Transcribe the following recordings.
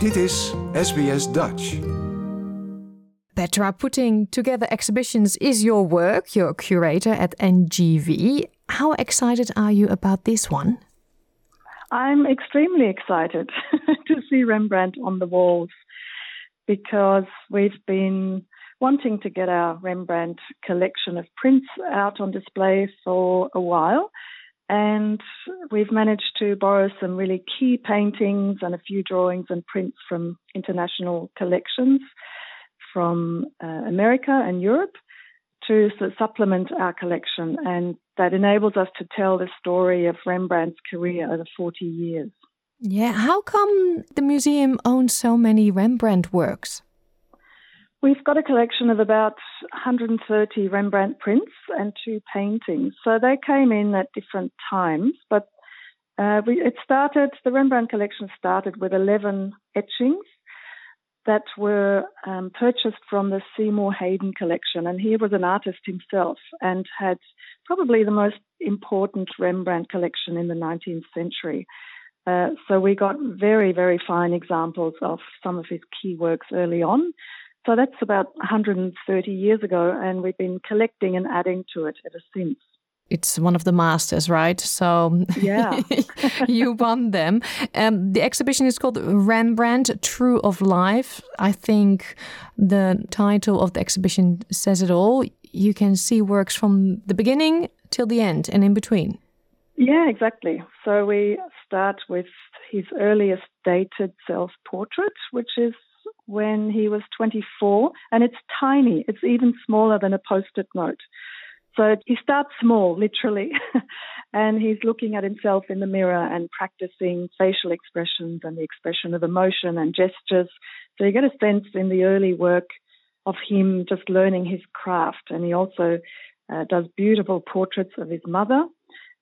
Dit is SBS Dutch. Petra, putting together exhibitions is your work. You're a curator at NGV. How excited are you about this one? I'm extremely excited to see Rembrandt on the walls because we've been wanting to get our Rembrandt collection of prints out on display for a while. And we've managed to borrow some really key paintings and a few drawings and prints from international collections from uh, America and Europe to supplement our collection. And that enables us to tell the story of Rembrandt's career over 40 years. Yeah, how come the museum owns so many Rembrandt works? We've got a collection of about 130 Rembrandt prints and two paintings. So they came in at different times, but uh, we, it started, the Rembrandt collection started with 11 etchings that were um, purchased from the Seymour Haden collection. And he was an artist himself and had probably the most important Rembrandt collection in the 19th century. Uh, so we got very, very fine examples of some of his key works early on. So that's about 130 years ago, and we've been collecting and adding to it ever since. It's one of the masters, right? So yeah, you won them. Um, the exhibition is called Rembrandt: True of Life. I think the title of the exhibition says it all. You can see works from the beginning till the end and in between. Yeah, exactly. So we start with his earliest dated self portrait, which is when he was 24, and it's tiny. It's even smaller than a post it note. So he starts small, literally, and he's looking at himself in the mirror and practicing facial expressions and the expression of emotion and gestures. So you get a sense in the early work of him just learning his craft. And he also uh, does beautiful portraits of his mother,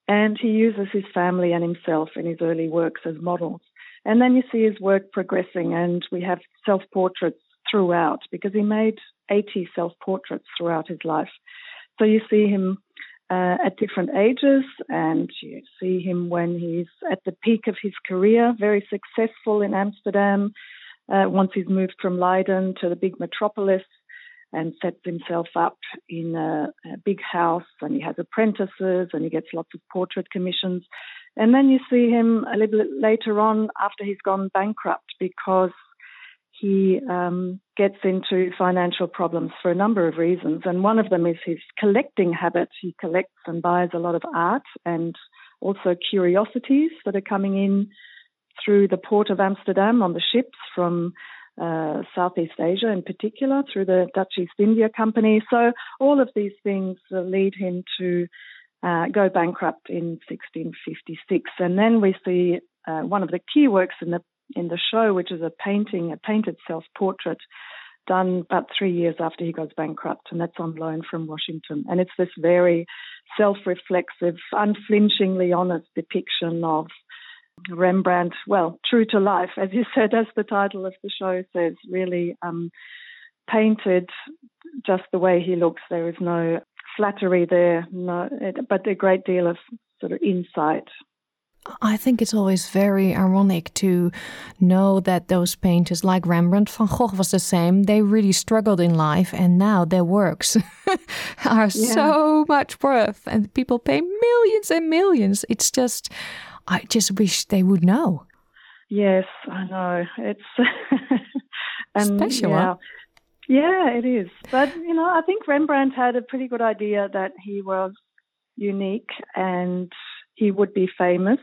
and he uses his family and himself in his early works as models. And then you see his work progressing, and we have self portraits throughout because he made 80 self portraits throughout his life. So you see him uh, at different ages, and you see him when he's at the peak of his career, very successful in Amsterdam. Uh, once he's moved from Leiden to the big metropolis and sets himself up in a, a big house, and he has apprentices, and he gets lots of portrait commissions. And then you see him a little bit later on after he's gone bankrupt because he um, gets into financial problems for a number of reasons. And one of them is his collecting habit. He collects and buys a lot of art and also curiosities that are coming in through the port of Amsterdam on the ships from uh, Southeast Asia in particular, through the Dutch East India Company. So all of these things lead him to uh, go bankrupt in 1656. And then we see uh, one of the key works in the in the show, which is a painting, a painted self portrait done about three years after he goes bankrupt, and that's on loan from Washington. And it's this very self reflexive, unflinchingly honest depiction of Rembrandt, well, true to life, as you said, as the title of the show says, really um, painted just the way he looks. There is no flattery there, no, but a great deal of sort of insight. I think it's always very ironic to know that those painters, like Rembrandt, Van Gogh was the same. They really struggled in life, and now their works are yeah. so much worth, and people pay millions and millions. It's just, I just wish they would know. Yes, I know. It's and, um, special. Yeah. Yeah, it is. But, you know, I think Rembrandt had a pretty good idea that he was unique and he would be famous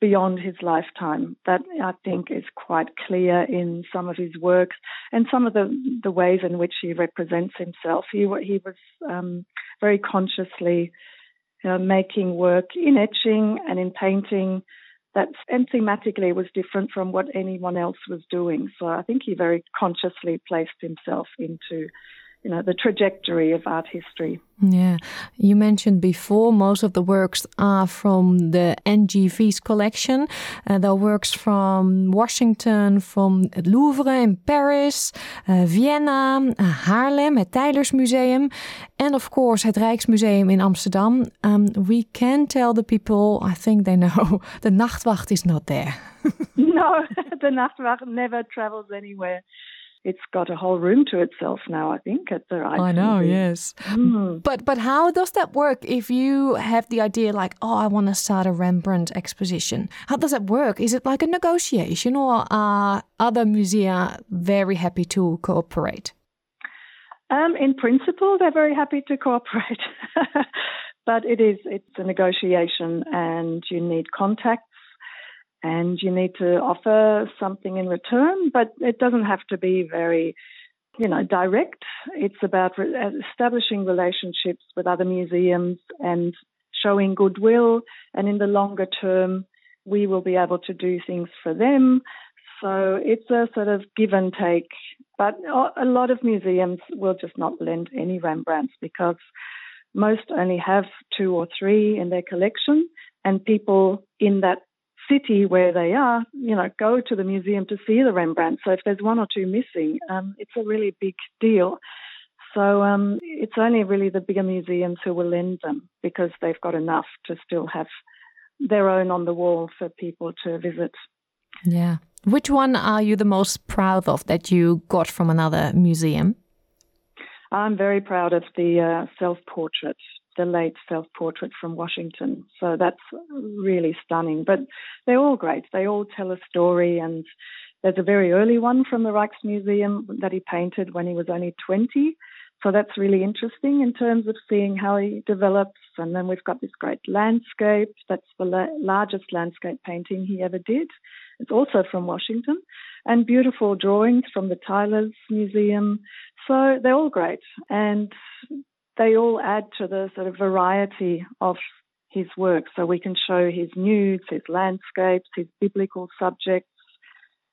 beyond his lifetime. That I think is quite clear in some of his works and some of the, the ways in which he represents himself. He, he was um, very consciously uh, making work in etching and in painting that and thematically was different from what anyone else was doing. So I think he very consciously placed himself into you know, the trajectory of art history. Yeah. You mentioned before most of the works are from the NGV's collection. Uh, there are works from Washington, from het Louvre in Paris, uh, Vienna, uh, Haarlem, het Teylersmuseum, and of course het Rijksmuseum in Amsterdam. Um, we can tell the people, I think they know, the Nachtwacht is not there. no, the Nachtwacht never travels anywhere it's got a whole room to itself now. I think at the right. I know, yes. Mm. But but how does that work? If you have the idea, like, oh, I want to start a Rembrandt exposition, how does that work? Is it like a negotiation, or are other musea very happy to cooperate? Um, in principle, they're very happy to cooperate. but it is it's a negotiation, and you need contacts and you need to offer something in return, but it doesn't have to be very, you know, direct. It's about re- establishing relationships with other museums and showing goodwill. And in the longer term, we will be able to do things for them. So it's a sort of give and take. But a lot of museums will just not lend any Rembrandts because most only have two or three in their collection, and people in that city where they are, you know, go to the museum to see the Rembrandt. So if there's one or two missing, um, it's a really big deal. So um, it's only really the bigger museums who will lend them because they've got enough to still have their own on the wall for people to visit. Yeah. Which one are you the most proud of that you got from another museum? I'm very proud of the uh, self portrait the late self portrait from Washington. So that's really stunning. But they're all great. They all tell a story. And there's a very early one from the Rijksmuseum that he painted when he was only 20. So that's really interesting in terms of seeing how he develops. And then we've got this great landscape. That's the la- largest landscape painting he ever did. It's also from Washington. And beautiful drawings from the Teylers Museum. So they're all great. And they all add to the sort of variety of his work. So we can show his nudes, his landscapes, his biblical subjects,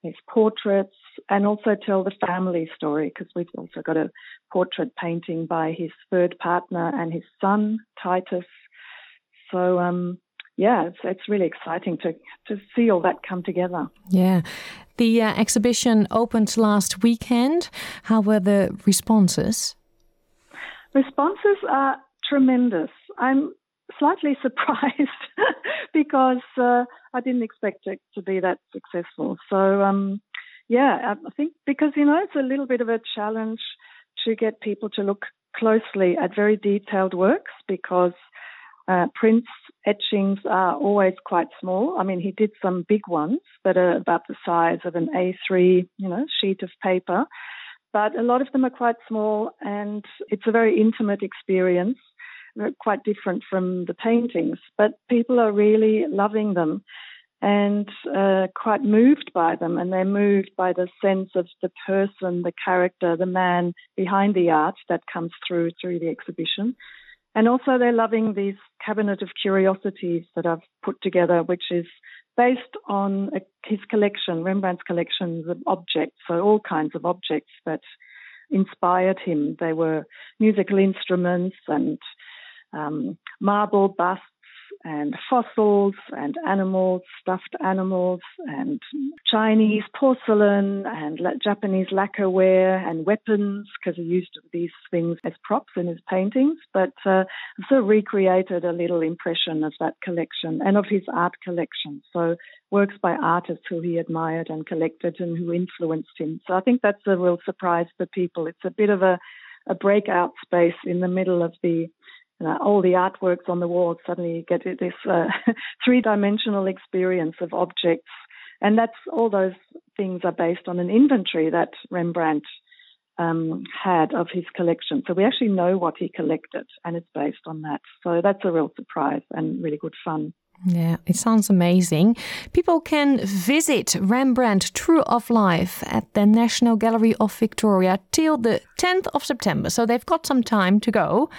his portraits, and also tell the family story because we've also got a portrait painting by his third partner and his son, Titus. So, um, yeah, it's, it's really exciting to, to see all that come together. Yeah. The uh, exhibition opened last weekend. How were the responses? Responses are tremendous. I'm slightly surprised because uh, I didn't expect it to be that successful. So, um, yeah, I think because, you know, it's a little bit of a challenge to get people to look closely at very detailed works because uh, prints etchings are always quite small. I mean, he did some big ones that are about the size of an A3, you know, sheet of paper but a lot of them are quite small and it's a very intimate experience, quite different from the paintings. But people are really loving them and uh, quite moved by them, and they're moved by the sense of the person, the character, the man behind the art that comes through through the exhibition. And also, they're loving these cabinet of curiosities that I've put together, which is based on his collection, Rembrandt's collections of objects, so all kinds of objects that inspired him. They were musical instruments and um, marble busts and fossils and animals, stuffed animals and Chinese porcelain and Japanese lacquerware and weapons because he used these things as props in his paintings. But uh, of recreated a little impression of that collection and of his art collection. So works by artists who he admired and collected and who influenced him. So I think that's a real surprise for people. It's a bit of a, a breakout space in the middle of the uh, all the artworks on the wall, suddenly get this uh, three dimensional experience of objects. And that's all those things are based on an inventory that Rembrandt um, had of his collection. So we actually know what he collected, and it's based on that. So that's a real surprise and really good fun. Yeah, it sounds amazing. People can visit Rembrandt True of Life at the National Gallery of Victoria till the 10th of September. So they've got some time to go.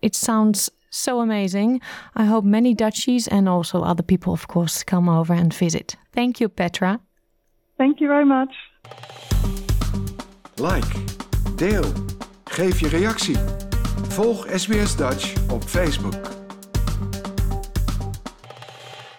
It sounds so amazing. I hope many Dutchies and also other people, of course, come over and visit. Thank you, Petra. Thank you very much. Like, deel, Geef je reactie. Volg SBS Dutch op Facebook.